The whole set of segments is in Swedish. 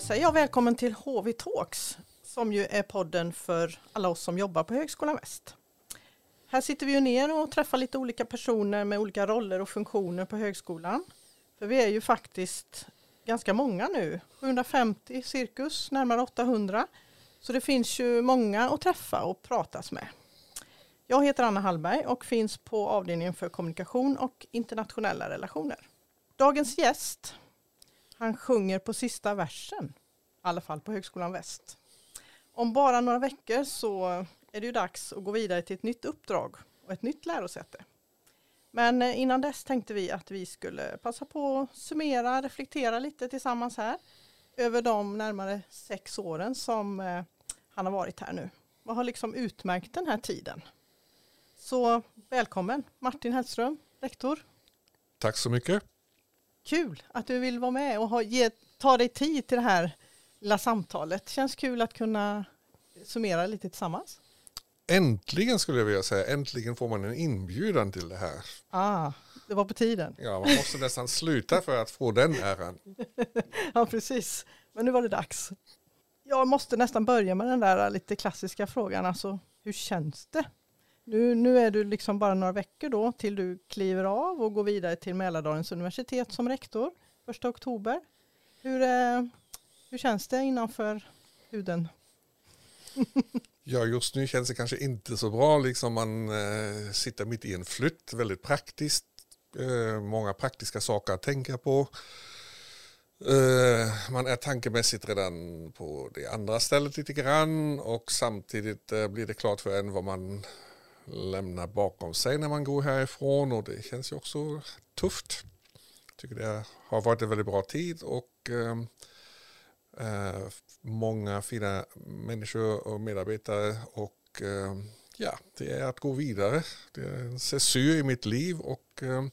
Då säger jag välkommen till HV Talks som ju är podden för alla oss som jobbar på Högskolan Väst. Här sitter vi ju ner och träffar lite olika personer med olika roller och funktioner på högskolan. För vi är ju faktiskt ganska många nu, 750 cirkus, närmare 800. Så det finns ju många att träffa och pratas med. Jag heter Anna Hallberg och finns på avdelningen för kommunikation och internationella relationer. Dagens gäst, han sjunger på sista versen, alla fall på Högskolan Väst. Om bara några veckor så är det ju dags att gå vidare till ett nytt uppdrag och ett nytt lärosäte. Men eh, innan dess tänkte vi att vi skulle passa på att summera, reflektera lite tillsammans här över de närmare sex åren som eh, han har varit här nu. Vad har liksom utmärkt den här tiden? Så välkommen Martin Hellström, rektor. Tack så mycket. Kul att du vill vara med och ha, ge, ta dig tid till det här lilla samtalet. Känns kul att kunna summera lite tillsammans. Äntligen skulle jag vilja säga, äntligen får man en inbjudan till det här. Ah, det var på tiden. Ja, man måste nästan sluta för att få den äran. ja, precis. Men nu var det dags. Jag måste nästan börja med den där lite klassiska frågan, alltså hur känns det? Nu, nu är du liksom bara några veckor då till du kliver av och går vidare till Mälardalens universitet som rektor, första oktober. Hur, eh, hur känns det innanför huden? ja, just nu känns det kanske inte så bra. Liksom man eh, sitter mitt i en flytt, väldigt praktiskt. Eh, många praktiska saker att tänka på. Eh, man är tankemässigt redan på det andra stället lite grann och samtidigt eh, blir det klart för en vad man lämnar bakom sig när man går härifrån och det känns ju också tufft. Jag tycker det har varit en väldigt bra tid och eh, många fina människor och medarbetare och eh, ja, det är att gå vidare. Det är en cesur i mitt liv och eh,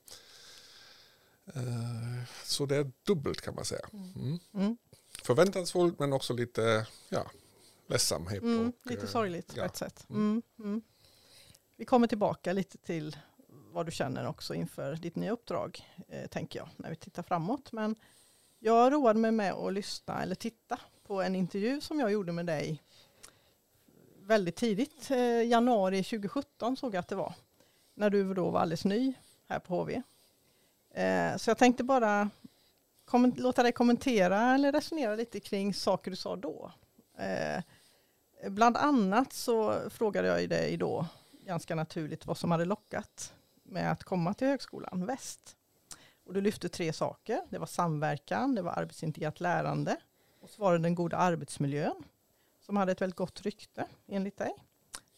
eh, så det är dubbelt kan man säga. Mm. Mm. Förväntansfullt men också lite ja, ledsamhet. Mm, och, lite sorgligt ja. på ett sätt. Mm. Mm, mm. Vi kommer tillbaka lite till vad du känner också inför ditt nya uppdrag, eh, tänker jag, när vi tittar framåt. Men jag roade mig med att lyssna eller titta på en intervju som jag gjorde med dig väldigt tidigt, eh, januari 2017 såg jag att det var, när du då var alldeles ny här på HV. Eh, så jag tänkte bara låta dig kommentera eller resonera lite kring saker du sa då. Eh, bland annat så frågade jag dig då ganska naturligt vad som hade lockat med att komma till Högskolan Väst. Och du lyfte tre saker. Det var samverkan, det var arbetsintegrerat lärande och så var det den goda arbetsmiljön som hade ett väldigt gott rykte enligt dig.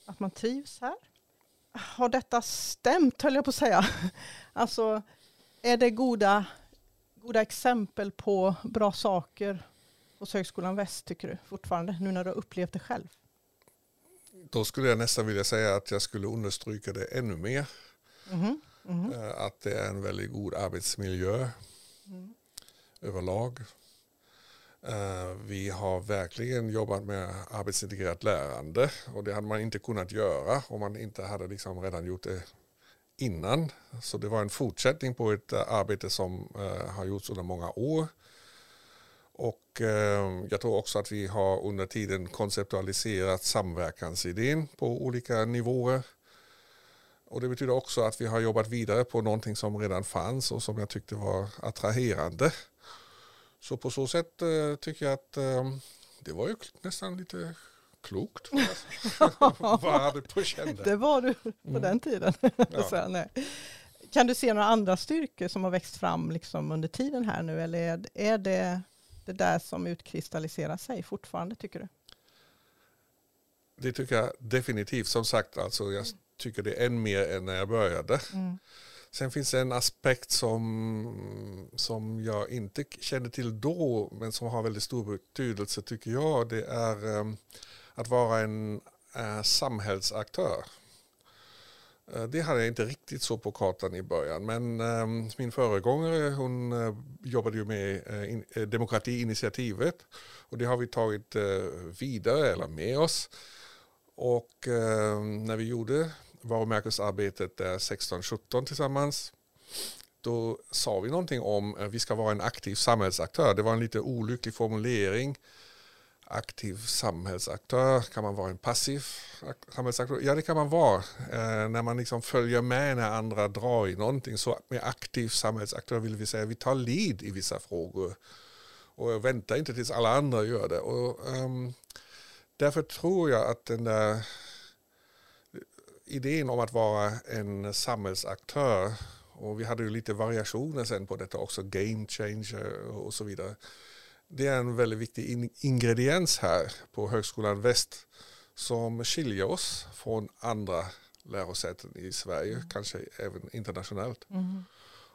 Att man trivs här. Har detta stämt höll jag på att säga. Alltså är det goda, goda exempel på bra saker hos Högskolan Väst tycker du fortfarande nu när du har upplevt det själv? Då skulle jag nästan vilja säga att jag skulle understryka det ännu mer. Mm. Mm. Att det är en väldigt god arbetsmiljö mm. överlag. Eh, vi har verkligen jobbat med arbetsintegrerat lärande och det hade man inte kunnat göra om man inte hade liksom redan gjort det innan. Så det var en fortsättning på ett eh, arbete som har gjorts under många år. Och eh, jag tror också att vi har under tiden konceptualiserat samverkansidén på olika nivåer. Och det betyder också att vi har jobbat vidare på någonting som redan fanns och som jag tyckte var attraherande. Så på så sätt eh, tycker jag att eh, det var ju nästan lite klokt. var det på kände. Det var du på mm. den tiden. Ja. nej. Kan du se några andra styrkor som har växt fram liksom under tiden här nu eller är det det där som utkristalliserar sig fortfarande tycker du? Det tycker jag definitivt. Som sagt, alltså, jag tycker det är än mer än när jag började. Mm. Sen finns det en aspekt som, som jag inte kände till då, men som har väldigt stor betydelse tycker jag. Det är um, att vara en uh, samhällsaktör. Eh, det hade jag inte riktigt så på kartan i början. Men um, min föregångare hon uh, jobbade ju med in, demokratiinitiativet. Och det har vi tagit vidare eller med oss. Och ehm, när vi gjorde varumärkesarbetet 16-17 tillsammans. då sa vi någonting om att vi ska vara en aktiv samhällsaktör. Det var en lite olycklig formulering. Aktiv samhällsaktör, kan man vara en passiv samhällsaktör? Ja det kan man vara. Eh, när man liksom följer med när andra drar i någonting. Så med aktiv samhällsaktör vill vi säga att vi tar lid i vissa frågor. Och väntar inte tills alla andra gör det. Och, um, därför tror jag att den där idén om att vara en samhällsaktör och vi hade ju lite variationer sen på detta också, game changer och så vidare. Det är en väldigt viktig ingrediens här på Högskolan Väst som skiljer oss från andra lärosäten i Sverige, mm. kanske även internationellt. Mm.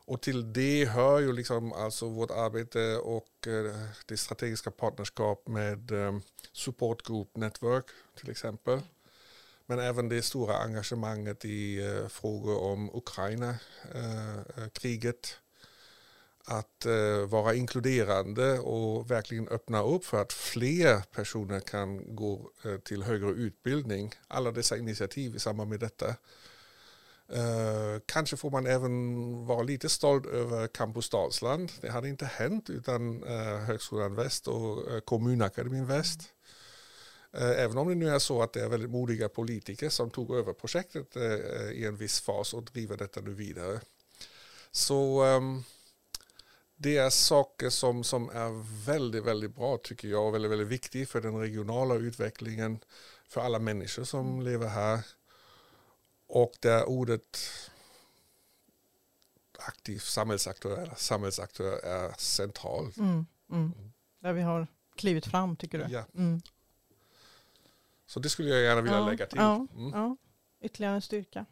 Och till det hör ju liksom alltså vårt arbete och eh, det strategiska partnerskap med eh, Support Group Network till exempel. Men även det stora engagemanget i eh, frågor om Ukraina-kriget. Eh, eh, kriget. Att eh, vara inkluderande och verkligen öppna upp för att fler personer kan gå eh, till högre utbildning. Alla dessa initiativ i samband med detta. Uh, kanske får man även vara lite stolt över Campus Dalsland. Det hade inte hänt utan uh, Högskolan Väst och uh, Kommunakademin Väst. Eh, även om det nu är så att det är väldigt modiga politiker som tog över projektet eh, i en viss fas och driver detta nu vidare. Så ehm, det är saker som, som är väldigt, väldigt bra tycker jag och väldigt, väldigt viktigt för den regionala utvecklingen för alla människor som mm. lever här. Och där ordet aktiv samhällsaktör samhällsaktör är centralt. Mm, mm. Där vi har klivit fram tycker du? Ja. Mm. Så det skulle jag gärna vilja ja, lägga till. Ja, mm. ja, ytterligare en styrka.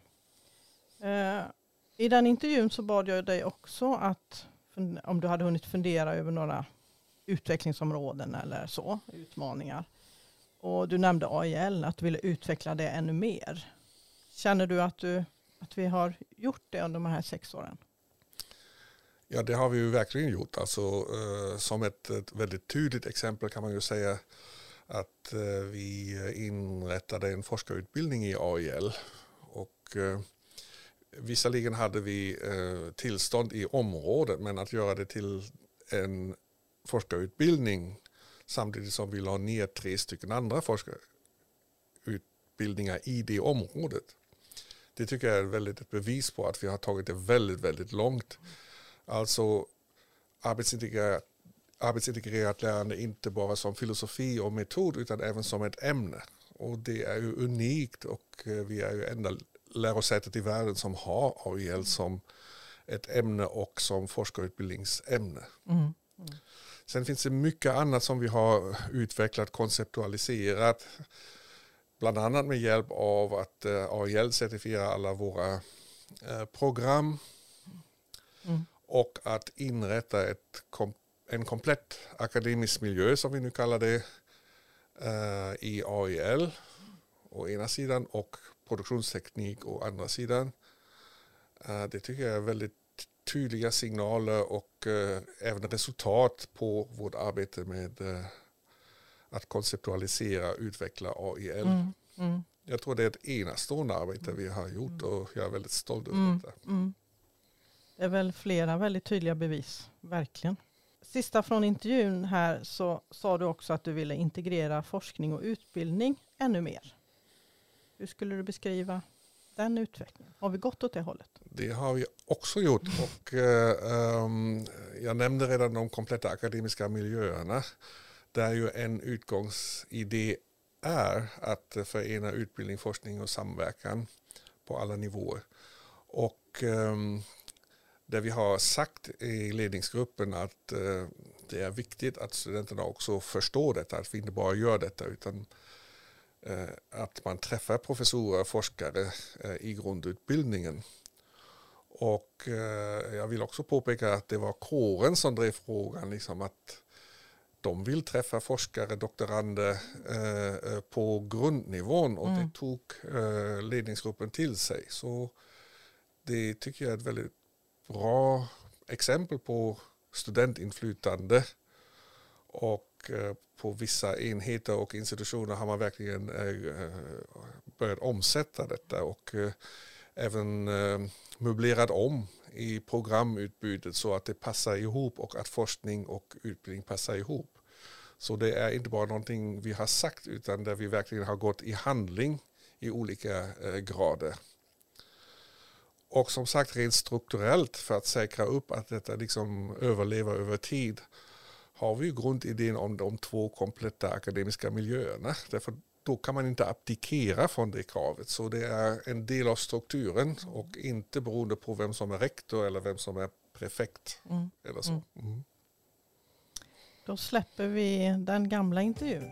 Eh, I den intervjun så bad jag dig också att om du hade hunnit fundera över några utvecklingsområden eller så, utmaningar. Och du nämnde AIL, att du ville utveckla det ännu mer. Känner du att, du att vi har gjort det under de här sex åren? Ja, det har vi ju verkligen gjort. Alltså, eh, som ett, ett väldigt tydligt exempel kan man ju säga att eh, vi inrättade en forskarutbildning i AIL. Och, eh, visserligen hade vi eh, tillstånd i området men att göra det till en forskarutbildning samtidigt som vi la ner tre stycken andra forskarutbildningar i det området. Det tycker jag är väldigt ett bevis på att vi har tagit det väldigt, väldigt långt. Alltså arbetsintegrerat arbetsintegrerat lärande inte bara som filosofi och metod utan även som ett ämne. Och det är ju unikt och eh, vi är ju enda lärosätet i världen som har AIL som ett ämne och som forskarutbildningsämne. Mm. Mm. Sen finns det mycket annat som vi har utvecklat, konceptualiserat. Bland annat med hjälp av att eh, AIL certifierar alla våra eh, program. Mm. Och att inrätta ett en komplett akademisk miljö som vi nu kallar det uh, i AIL å ena sidan och produktionsteknik å andra sidan. Uh, det tycker jag är väldigt tydliga signaler och uh, även resultat på vårt arbete med att konceptualisera och utveckla AIL. Mm, mm. Jag tror det är ett enastående arbete vi har gjort och jag är väldigt stolt över mm, detta. Mm. Det är väl flera väldigt tydliga bevis, verkligen sista från intervjun här så sa du också att du ville integrera forskning och utbildning ännu mer. Hur skulle du beskriva den utvecklingen? Har vi gått åt det hållet? Det har vi också gjort och eh, um, jag nämnde redan de kompletta akademiska miljöerna där ju en utgångsidé är att förena utbildning, forskning och samverkan på alla nivåer. Och um, där vi har sagt i ledningsgruppen att eh, det är viktigt att studenterna också förstår detta, att vi inte bara gör detta utan eh, att man träffar professorer och forskare eh, i grundutbildningen. Och jag vill också påpeka att det var kåren som drev frågan, liksom att de vill träffa forskare, doktorander på grundnivån och mm. det tog ledningsgruppen till sig. Så det tycker jag är ett väldigt bra exempel på studentinflytande. Och eh, på vissa enheter och institutioner har man verkligen eh, eh, börjat omsätta detta och även möblerat om i programutbudet så att det passar ihop och att forskning och utbildning passar ihop. Så det är inte bara någonting vi har sagt utan där vi verkligen har gått i handling i olika grader. Och som sagt rent strukturellt för att säkra upp att detta liksom överlever över tid har vi grundidén om de två kompletta akademiska miljöerna. Därför då kan man inte abdikera från det kravet. Så det är en del av strukturen och inte beroende på vem som är rektor eller vem som är prefekt. Mm. Eller så. Mm. mm. Då släpper vi den gamla intervjun.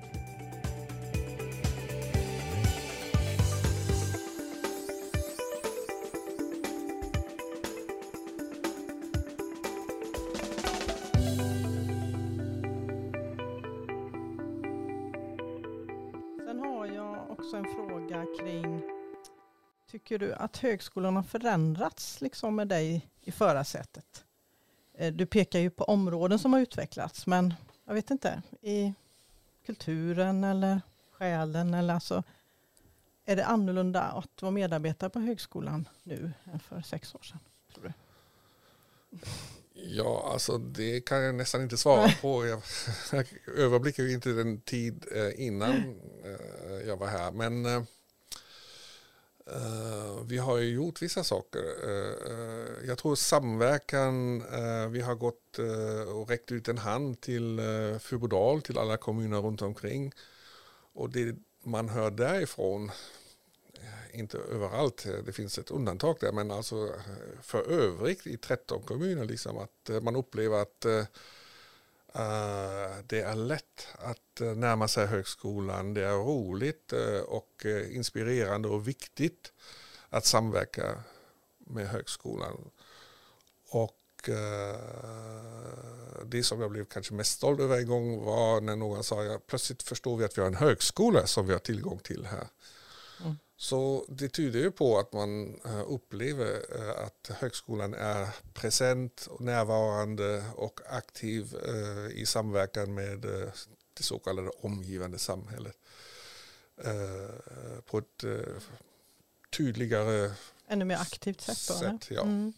Tycker du att högskolan har förändrats liksom med dig i förarsätet? Eh, du pekar ju på områden som har utvecklats, men jag vet inte, i kulturen eller själen eller alltså, är det annorlunda att vara medarbetare på högskolan nu än för sex år sedan? Tror du? Ja, alltså det kan jag nästan inte svara på. Jag, jag överblickar ju inte den tid eh, innan eh, jag var här. Men Uh, vi har ju gjort vissa saker. Uh, uh, jag tror samverkan, vi har gått och räckt ut en hand till uh, Fyrbodal, till alla kommuner runt omkring. Och det man hör därifrån, inte överallt, det finns ett undantag där, men alltså för övrigt i 13 kommuner, liksom, att man upplever att Uh, Eh, det är lätt att uh, närma sig högskolan. Det är roligt uh, och inspirerande och viktigt att samverka med högskolan. Och det som jag blev kanske mest stolt över en gång var när någon sa att plötsligt förstår vi att vi har en högskola som vi har tillgång till här. Mm. Så det tyder ju på att man eh, upplever eh, att högskolan är present, närvarande och aktiv eh, i samverkan med det så kallade omgivande samhället på ett tydligare Ännu mer aktivt sätt. Då, sätt ja. Mm.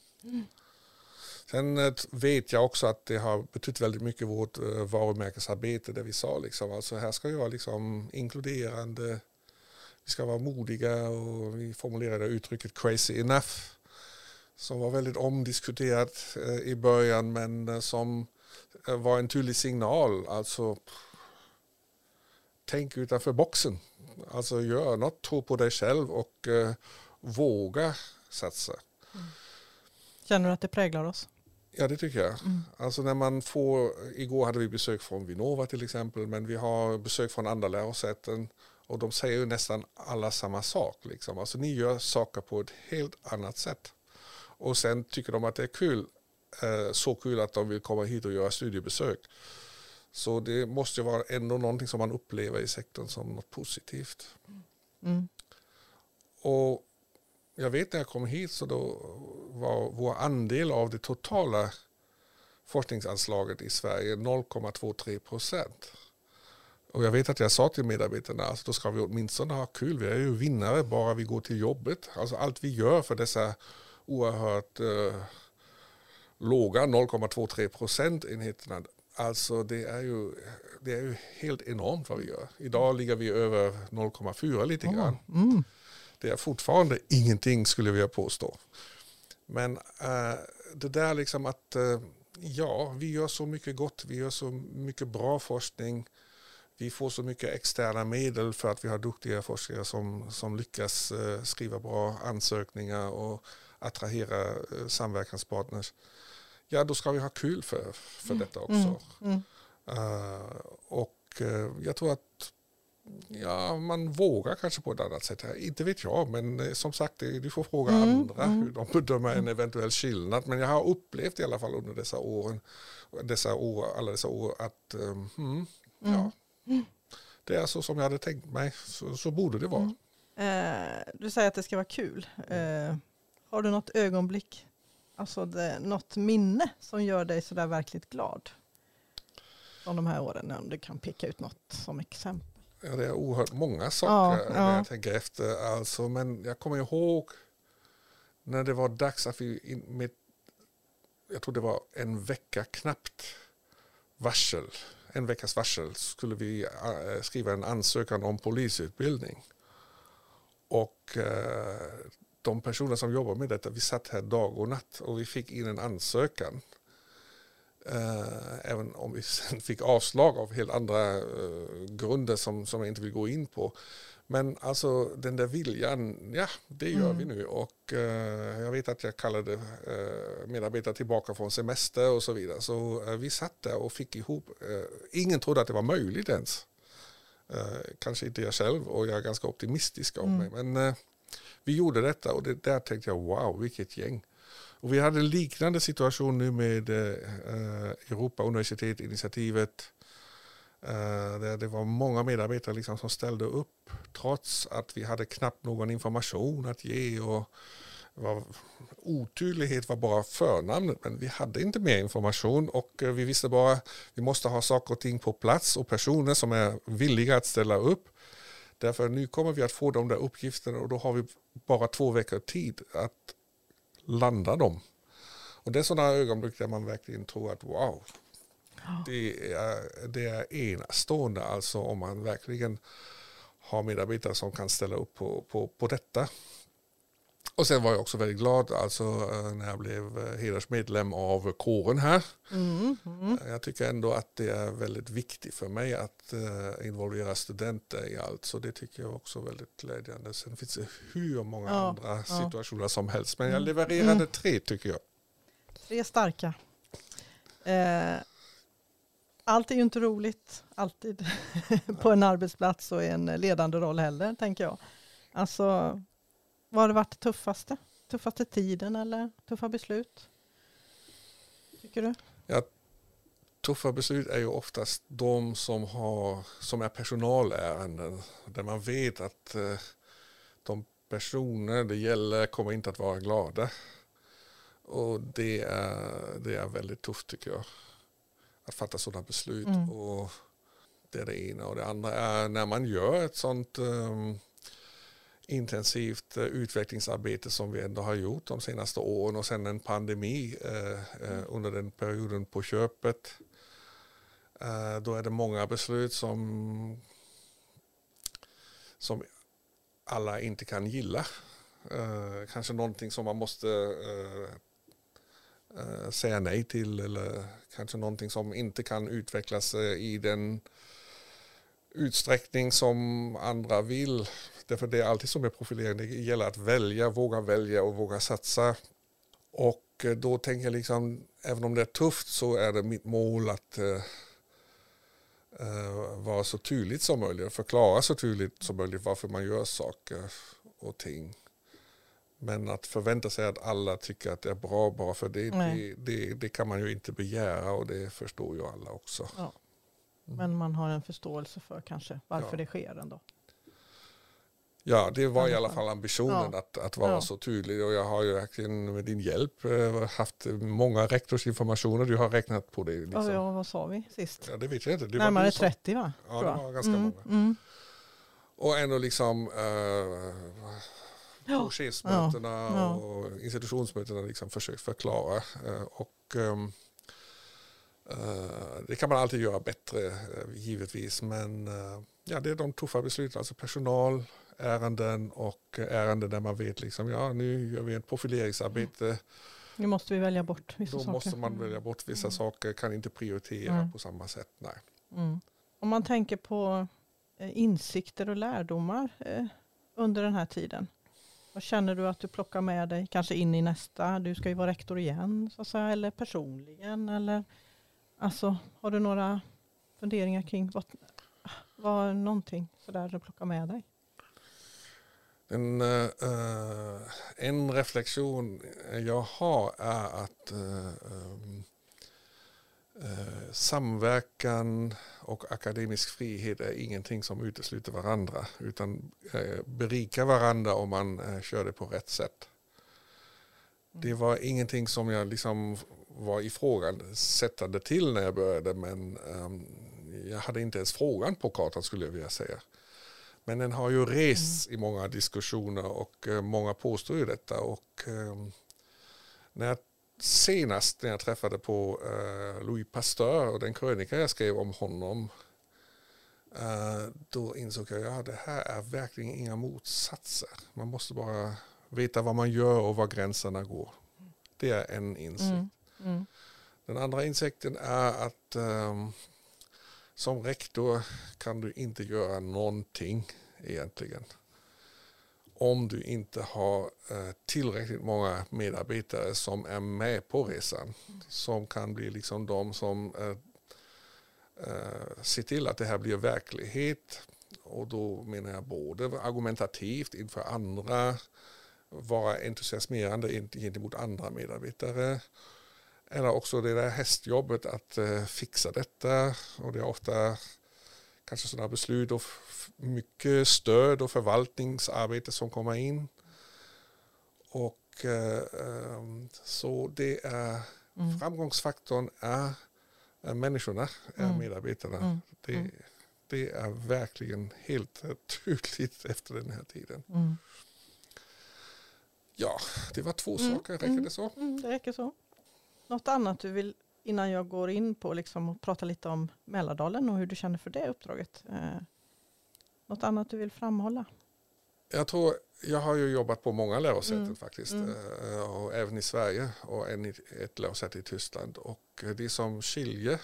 Sen vet jag också att det har betytt väldigt mycket vårt varumärkesarbete där vi sa liksom, alltså här ska jag vara liksom inkluderande, vi ska vara modiga och vi formulerade uttrycket crazy enough som var väldigt omdiskuterat eh, i början men eh, som eh, var en tydlig signal. Alltså tänk utanför boxen. Alltså gör något, tro på dig själv och uh, våga satsa. Mm. Känner du att det präglar oss? Ja det tycker jag. Mm. Alltså när man får, igår hade vi besök från Vinnova till exempel men vi har besök från andra lärosäten och de säger ju nästan alla samma sak. Liksom. Alltså ni gör saker på ett helt annat sätt. Och sen tycker de att det är kul. Eh, så kul att de vill komma hit och göra studiebesök. Så det måste vara ändå någonting som man upplever i sektorn som något positivt. Mm. Och jag vet när jag kom hit så då var vår andel av det totala forskningsanslaget i Sverige 0,23 procent. Och jag vet att jag sa till medarbetarna, alltså då ska vi åtminstone ha kul. Vi är ju vinnare bara vi går till jobbet. Alltså allt vi gör för dessa oerhört eh, låga 0,23 procentenheterna. Alltså det är, ju, det är ju helt enormt vad vi gör. Idag ligger vi över 0,4 lite grann. Mm. Det är fortfarande ingenting skulle jag vilja påstå. Men äh, det där liksom att äh, ja, vi gör så mycket gott, vi gör så mycket bra forskning vi får så mycket externa medel för att vi har duktiga forskare som, som lyckas eh, skriva bra ansökningar och attrahera eh, samverkanspartners. Ja, då ska vi ha kul för, för detta mm, också. Mm. Mm. Uh, och uh, jag tror att ja, man vågar kanske på ett annat sätt. Inte vet jag, men uh, som sagt, du får fråga mm, andra mm. hur de bedömer en eventuell skillnad. Men jag har upplevt i alla fall under dessa åren, dessa år, alla dessa år att um, ja, det är så som jag hade tänkt mig, så, så borde det vara. Mm. Eh, du säger att det ska vara kul. Eh, har du något ögonblick, alltså det, något minne som gör dig sådär verkligt glad? Från de här åren, om du kan peka ut något som exempel. Ja, det är oerhört många saker ja, när jag tänker efter. Alltså, men jag kommer ihåg när det var dags att vi med jag tror det var en vecka knappt varsel, en veckas varsel skulle vi eh, skriva en ansökan om polisutbildning. Och eh, de personer som jobbar med detta, vi satt här dag och natt och vi fick in en ansökan. Eh, även om vi sen fick avslag av helt andra grunder som, som jag inte vill gå in på. Men alltså den där viljan, ja det gör mm. vi nu och eh, jag vet att jag kallade eh, medarbetare tillbaka från semester och så vidare. Så eh, vi satt där och fick ihop, eh, ingen trodde att det var möjligt ens. Eh, kanske inte jag själv och jag är ganska optimistisk om mm. mig. Men eh, vi gjorde detta och det, där tänkte jag wow vilket gäng. Och vi hade en liknande situation nu med Eh, Eh, det, det var många medarbetare liksom som ställde upp trots att vi hade knappt någon information att ge. och var, Otydlighet var bara förnamnet men vi hade inte mer information och eh, vi visste bara att vi måste ha saker och ting på plats och personer som är villiga att ställa upp. Därför nu kommer vi att få de där uppgifterna och då har vi bara två veckor tid att landa dem. Och det är sådana ögonblick där man verkligen tror att wow, det, är, det är enastående alltså om man verkligen har medarbetare som kan ställa upp på, på, på detta. Och sen var jag också väldigt glad alltså, eh, när jag blev eh, hedersmedlem av kåren här. Mm, mm. Jag tycker ändå att det är väldigt viktigt för mig att uh, involvera studenter i allt. Så det tycker jag också är väldigt glädjande. Sen finns det hur många ja, andra ja. situationer som helst. Men jag mm, levererade mm. tre tycker jag. Tre starka. Eh, allt är ju inte roligt alltid på en arbetsplats och i en ledande roll heller, tänker jag. Alltså, vad har det varit tuffaste? Tuffaste tiden eller tuffa beslut? Tycker du? Ja, tuffa beslut är ju oftast de som, har, som är personalärenden. Där man vet att eh, de personer det gäller kommer inte att vara glada. Och det är, det är väldigt tufft tycker jag att fatta sådana beslut. Mm. Och det är det ena. Och det andra är när man gör ett sånt um, intensivt uh, utvecklingsarbete som vi ändå har gjort de senaste åren och sen en pandemi uh, uh, under den perioden på köpet. då är det många beslut som, som alla inte kan gilla. kanske någonting som man måste eh, Eh, säga nej till eller kanske någonting som inte kan utvecklas eh, i den utsträckning som andra vill. Därför det är alltid som med profilering, det gäller att välja, våga välja och våga satsa. Och eh, då tänker jag liksom, även om det är tufft så är det mitt mål att uh, vara så tydligt som möjligt förklara så tydligt som möjligt varför man gör saker och ting. Men att förvänta sig att alla tycker att det är bra bara för det, det, det, det, kan man ju inte begära och det förstår ju alla också. Ja. Mm. Men man har en förståelse för kanske varför ja. det sker ändå. Ja, det var i alla fall ambitionen ja. att, att vara ja. så tydlig och jag har ju verkligen med din hjälp eh, haft många rektorsinformationer. Du har räknat på det. Liksom. Ja, vad sa vi sist? Ja, det vet jag inte. Det Närmare 30 va? Ja, det var ganska mm, många. Mm. Och ändå liksom uh, på chefsmötena ja. och institutionsmötena liksom försökt förklara. Eh, och, um, uh, det kan man alltid göra bättre uh, givetvis men uh, ja, det är de tuffa besluten, alltså personal, ärenden och ärenden där man vet liksom ja nu gör vi ett profileringsarbete. Mm. Nu måste vi välja bort vissa Då saker. Då måste man välja bort vissa mm. saker, kan inte prioritera mm. på samma sätt. Nej. Mm. Om man tänker på insikter och lärdomar under den här tiden. Vad känner du att du plockar med dig kanske in i nästa? Du ska ju vara rektor igen så att säga, eller personligen. Eller, alltså, har du några funderingar kring vad, vad någonting sådär du plockar med dig? En, eh, eh, en reflektion jag har är att uh, uh, samverkan och akademisk frihet är ingenting som utesluter varandra utan eh, berikar varandra om man eh, kör det på rätt sätt. Det mm. var ingenting som jag liksom var ifrågasättande till när jag började men um, jag hade inte ens frågan på kartan skulle jag vilja säga. Men den har ju rests mm. i många diskussioner och många påstår ju detta och um, när jag senast när jag träffade på uh, Louis Pasteur och den krönika jag skrev om honom uh, då insåg jag att ja, det här är verkligen inga motsatser. Man måste bara veta vad man gör och var gränserna går. Det är en insikt. Mm. Mm. Den andra insikten är att um, som rektor kan du inte göra någonting egentligen om du inte har eh, tillräckligt många medarbetare som är med på resan. Som kan bli liksom de som eh, eh, ser till att det här blir verklighet. Och då menar jag både argumentativt inför andra, vara entusiasmerande gentemot andra medarbetare. Eller också det där hästjobbet att fixa detta. Och det är ofta kanske sådana beslut och mycket stöd och förvaltningsarbete som kommer in. Och eh, ehm, så det är mm. framgångsfaktorn är, är människorna, är mm. medarbetarna. Mm. Det, mm. det är verkligen helt tydligt efter den här tiden. Mm. Ja, det var två mm. saker. Räcker det så? det räcker så. Något annat du vill innan jag går in på liksom och prata lite om Mälardalen och hur du känner för det uppdraget. Eh, något annat du vill framhålla? Jag tror, jag har ju jobbat på många lärosäten mm. faktiskt. Mm. Eh, och även i Sverige och en ett lärosäte i Tyskland. Och det som skiljer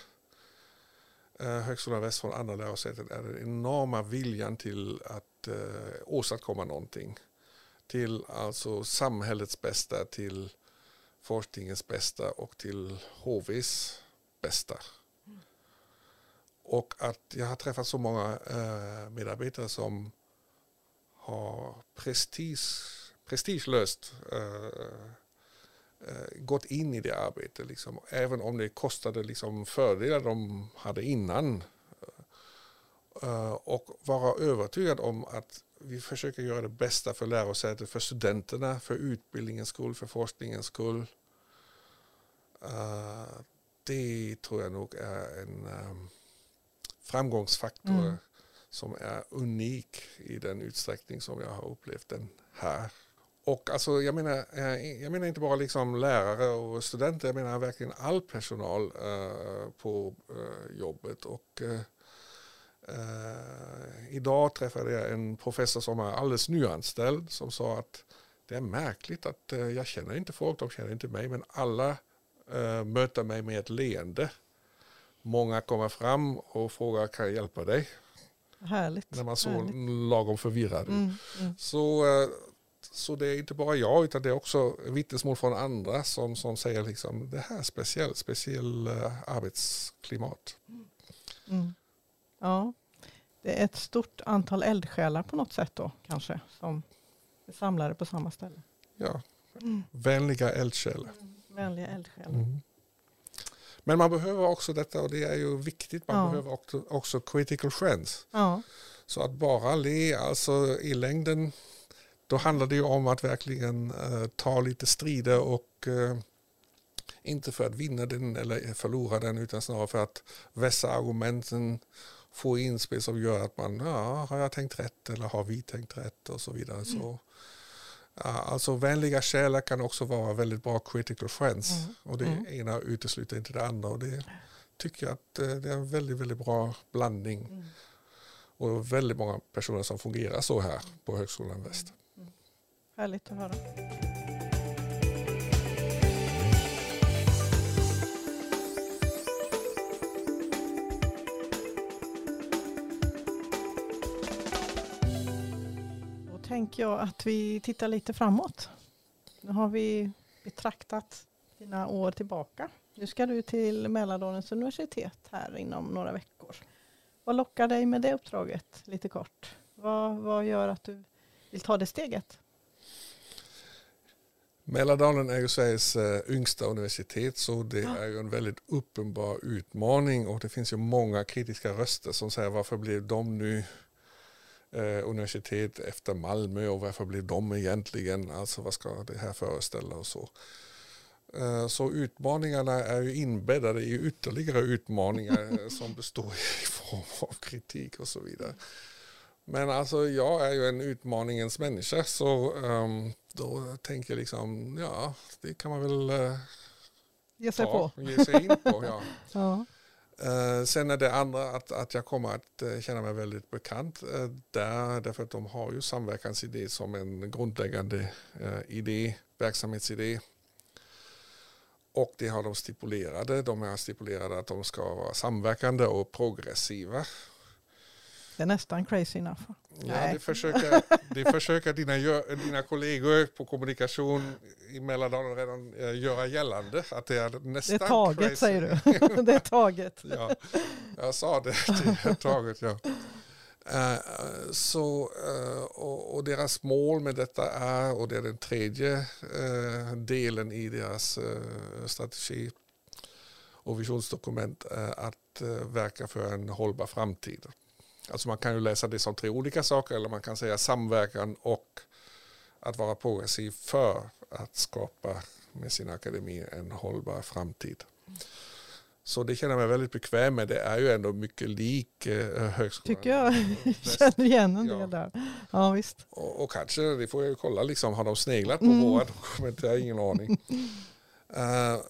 eh, Högskolan Väst från andra lärosäten är den enorma viljan till att eh, åstadkomma någonting. Till alltså samhällets bästa, till forskningens bästa och till HVs bästa. Och att jag har träffat så många eh, medarbetare som har prestige, prestigelöst eh, eh, gått in i det arbetet. Liksom. Även om det kostade liksom, fördelar de hade innan. Eh, och vara övertygad om att vi försöker göra det bästa för lärosätet, för studenterna, för utbildningens skull, för forskningens skull. Uh, det tror jag nog är en um, framgångsfaktor mm. som är unik i den utsträckning som jag har upplevt den här. Och alltså, jag, menar, eh, jag menar inte bara liksom lärare och studenter, jag menar verkligen all personal uh, på uh, jobbet. Och, idag träffade jag en professor som är alldeles nyanställd som sa att det är märkligt att jag känner inte folk, de känner inte mig, men alla uh, möta mig med ett leende. Många kommer fram och frågar kan jag hjälpa dig? Härligt. När man så lagom förvirrad. Mm, mm. Så, uh, så det är inte bara jag utan det är också vittnesmål från andra som, som säger liksom det här är speciellt, speciell uh, arbetsklimat. Mm. Ja, det är ett stort antal eldsjälar på något sätt då kanske som är samlade på samma ställe. Ja, mm. vänliga eldsjälar. Vänliga eldsjälar. Mm. Men man behöver också detta och det är ju viktigt. Man ja. behöver också, också critical friends. Ja. Så att bara le, alltså i längden, då handlar det ju om att verkligen uh, ta lite strider och uh, inte för att vinna den eller förlora den utan snarare för att vässa argumenten, få inspel som gör att man, ja, har jag tänkt rätt eller har vi tänkt rätt och så vidare. Mm. Så Alltså vänliga själar kan också vara väldigt bra critical friends. Mm. Och det mm. ena utesluter inte det andra. Och det tycker jag att eh, det är en väldigt, väldigt bra blandning. Mm. Och väldigt många personer som fungerar så här på Högskolan Väst. Mm. Härligt att höra. Tänker jag att vi tittar lite framåt. Nu har vi betraktat dina år tillbaka. Nu ska du till Mälardalens universitet här inom några veckor. Vad lockar dig med det uppdraget lite kort? Vad, vad gör att du vill ta det steget? Mälardalen är ju Sveriges uh, yngsta universitet så det ja. är ju en väldigt uppenbar utmaning och det finns ju många kritiska röster som säger varför blev de nu eh, universitet efter Malmö och varför blir de egentligen? Alltså vad ska det här föreställa och så. Eh, så utmaningarna är ju inbäddade i ytterligare utmaningar som består i form av kritik och så vidare. Men alltså jag är ju en utmaningens människa så um, då tänker jag liksom ja det kan man väl uh, ge sig ta, på. Ge sig in på ja. Ja. Uh, sen är det andra att, att jag kommer att uh, känna mig väldigt bekant uh, där, därför att de har ju samverkansidé som en grundläggande idé, verksamhetsidé. Och det har de stipulerade. De har stipulerade att de ska vara samverkande och progressiva. Det är nästan crazy enough. Ja, det försöker, det försöker dina, dina kollegor på kommunikation i Mälardalen redan eh, göra gällande. Att det är Det nästan är taget crazy. säger du. det är taget. Ja, jag sa det, det är taget. Ja. Eh, så, eh, och, och deras mål med detta är, och det är den tredje delen i deras strategi och visionsdokument, att verka för en hållbar framtid. Alltså man kan ju läsa det som tre olika saker eller man kan säga samverkan och att vara progressiv för att skapa med sin akademi en hållbar framtid. Så det känner jag mig väldigt bekväm med. Det är ju ändå mycket lik eh, högskolan. Tycker jag Väst. känner igen en Ja. del där. Ja visst. Och, och kanske, det får jag ju kolla, liksom, har de sneglat på Mm. våra dokument? Jag har ingen aning. Eh,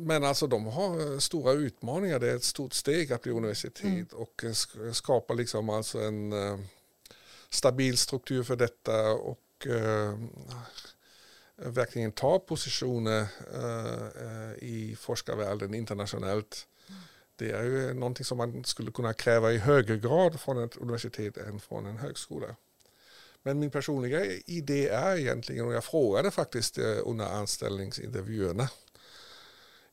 men alltså de har eh, stora utmaningar. Det är ett stort steg att bli universitet Mm. och eh, sk- skapa liksom alltså en eh, stabil struktur för detta och eh, verkligen ta positioner eh, i forskarvärlden internationellt. Det är ju någonting som man skulle kunna kräva i högre grad från ett universitet än från en högskola. Men min personliga idé är egentligen, och jag frågade faktiskt under anställningsintervjuerna,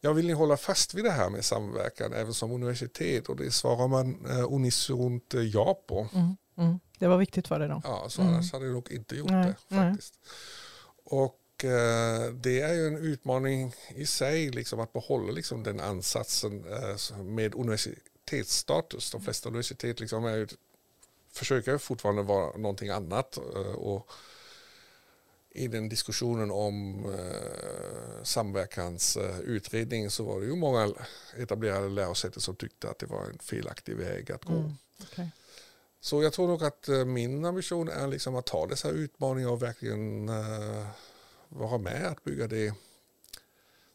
jag vill ni hålla fast vid det här med samverkan även som universitet? Och det svarar man eh, unisont eh, ja på. Mm. Mm. Det var viktigt för dig då. Ja, så Mm. annars hade jag nog inte gjort Nej, det nej. faktiskt. Och eh, det är ju en utmaning i sig liksom, att behålla liksom, den ansatsen eh, med universitetsstatus. De flesta universitet liksom, är försöker fortfarande vara någonting annat. Och i den diskussionen om eh, samverkansutredning så var det ju många etablerade lärosäten som tyckte att det var en felaktig väg att gå. Mm. okej. Så jag tror nog att eh, min ambition är liksom att ta dessa utmaningar och verkligen eh, vara med att bygga det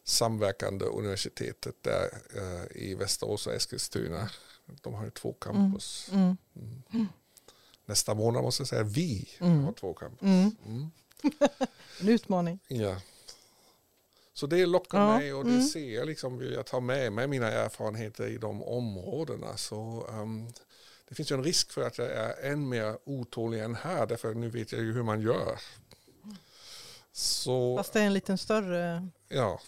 samverkande universitetet där eh, i Västerås och Eskilstuna. De har ju två campus. Mm. Mm. Nästa månad måste jag säga vi Mm. har två campus. En utmaning. Ja. Så det lockar Ja, mig och det mm. ser jag liksom, jag ta med mig mina erfarenheter i de områdena. Så, ehm, det finns ju en risk för att jag är än mer otålig än här, därför nu vet jag ju hur man gör. Så, Fast det är en liten större ja.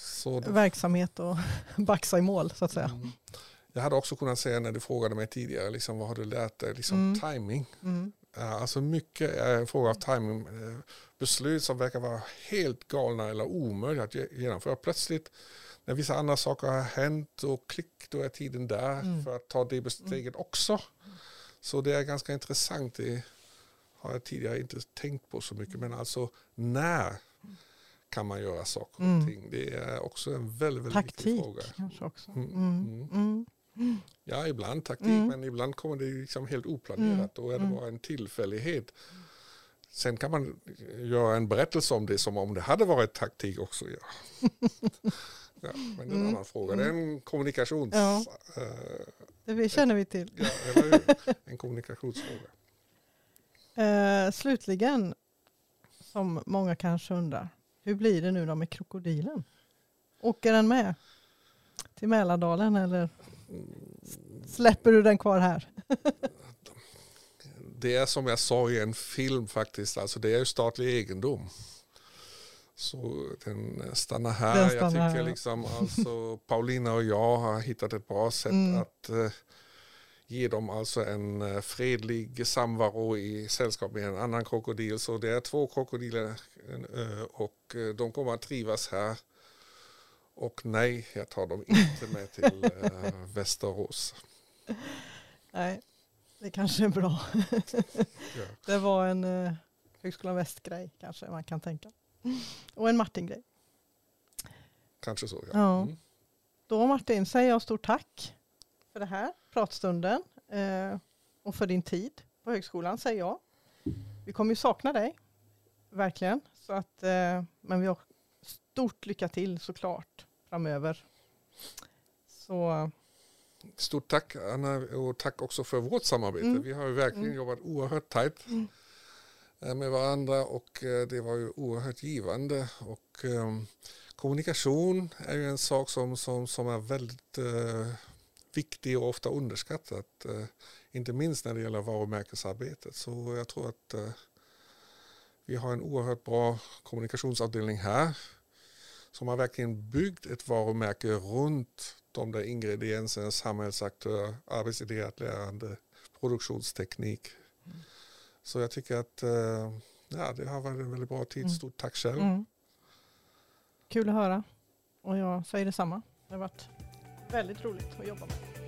Så det, verksamhet och baxa i mål så att säga. mm. Jag hade också kunnat säga när du frågade mig tidigare, liksom, vad har du lärt dig? Liksom, Mm. Timing. Mm. Ja, Alltså mycket är en fråga av timing. Eh, Beslut som verkar vara helt galna eller omöjliga att ge- genomföra. Plötsligt när vissa andra saker har hänt och klick, då är tiden där Mm. för att ta det steget också. Så det är ganska intressant. Det har jag tidigare inte tänkt på så mycket. Men alltså när kan man göra saker och Mm. ting? Det är också en väldigt, väldigt viktig Taktik fråga. kanske också. Mm, Mm. Ja, ibland taktik, Mm. men ibland kommer det liksom helt oplanerat. Mm. Då är det Mm. bara en tillfällighet. Sen kan man göra en berättelse om det som om det hade varit taktik också. Ja. ja, men det är en Mm. annan fråga. Det är en kommunikations... Ja. eh, Det känner vi till. ja, eller? En kommunikationsfråga. Eh, slutligen, som många kanske undrar, hur blir det nu då med krokodilen? Åker den med till Mälardalen eller släpper du den kvar här? Det är som jag sa i en film faktiskt, alltså det är ju statlig egendom. Så den stannar här. Den jag stannar tycker här, liksom alltså Paulina och jag har hittat ett bra sätt Mm. att eh, ge dem alltså en eh, fredlig samvaro i sällskap med en annan krokodil. Så det är två krokodiler eh, och de kommer att trivas här. Och nej, jag tar dem inte med till eh, Västerås. Nej, det kanske är bra. Ja. Det var en eh, Högskolan Väst-grej kanske man kan tänka. Och en Martin-grej. Kanske så. Ja. Ja. Mm. Då Martin säger jag stort tack för det här pratstunden eh, och för din tid på högskolan säger jag. Vi kommer ju sakna dig, verkligen. Så att, eh, men vi stort lycka till såklart framöver. Så Stort tack Anna och tack också för vårt samarbete. Mm. Vi har verkligen mm. jobbat oerhört tajt mm. Eh, med varandra och eh, det var ju oerhört givande. Och, um, kommunikation är ju en sak som, som, som är väldigt uh, viktig och ofta underskattad. Uh, inte minst när det gäller varumärkesarbetet. Så jag tror att uh, vi har en oerhört bra kommunikationsavdelning här som har verkligen byggt ett varumärke runt de där ingredienserna, samhällsaktör, arbetsidéatlärande, produktionsteknik. Mm. Så jag tycker att eh, ja, det har varit en väldigt bra tid. Mm. Stort tack själv. Mm. Kul att höra. Och jag säger detsamma. Det har varit väldigt roligt att jobba med.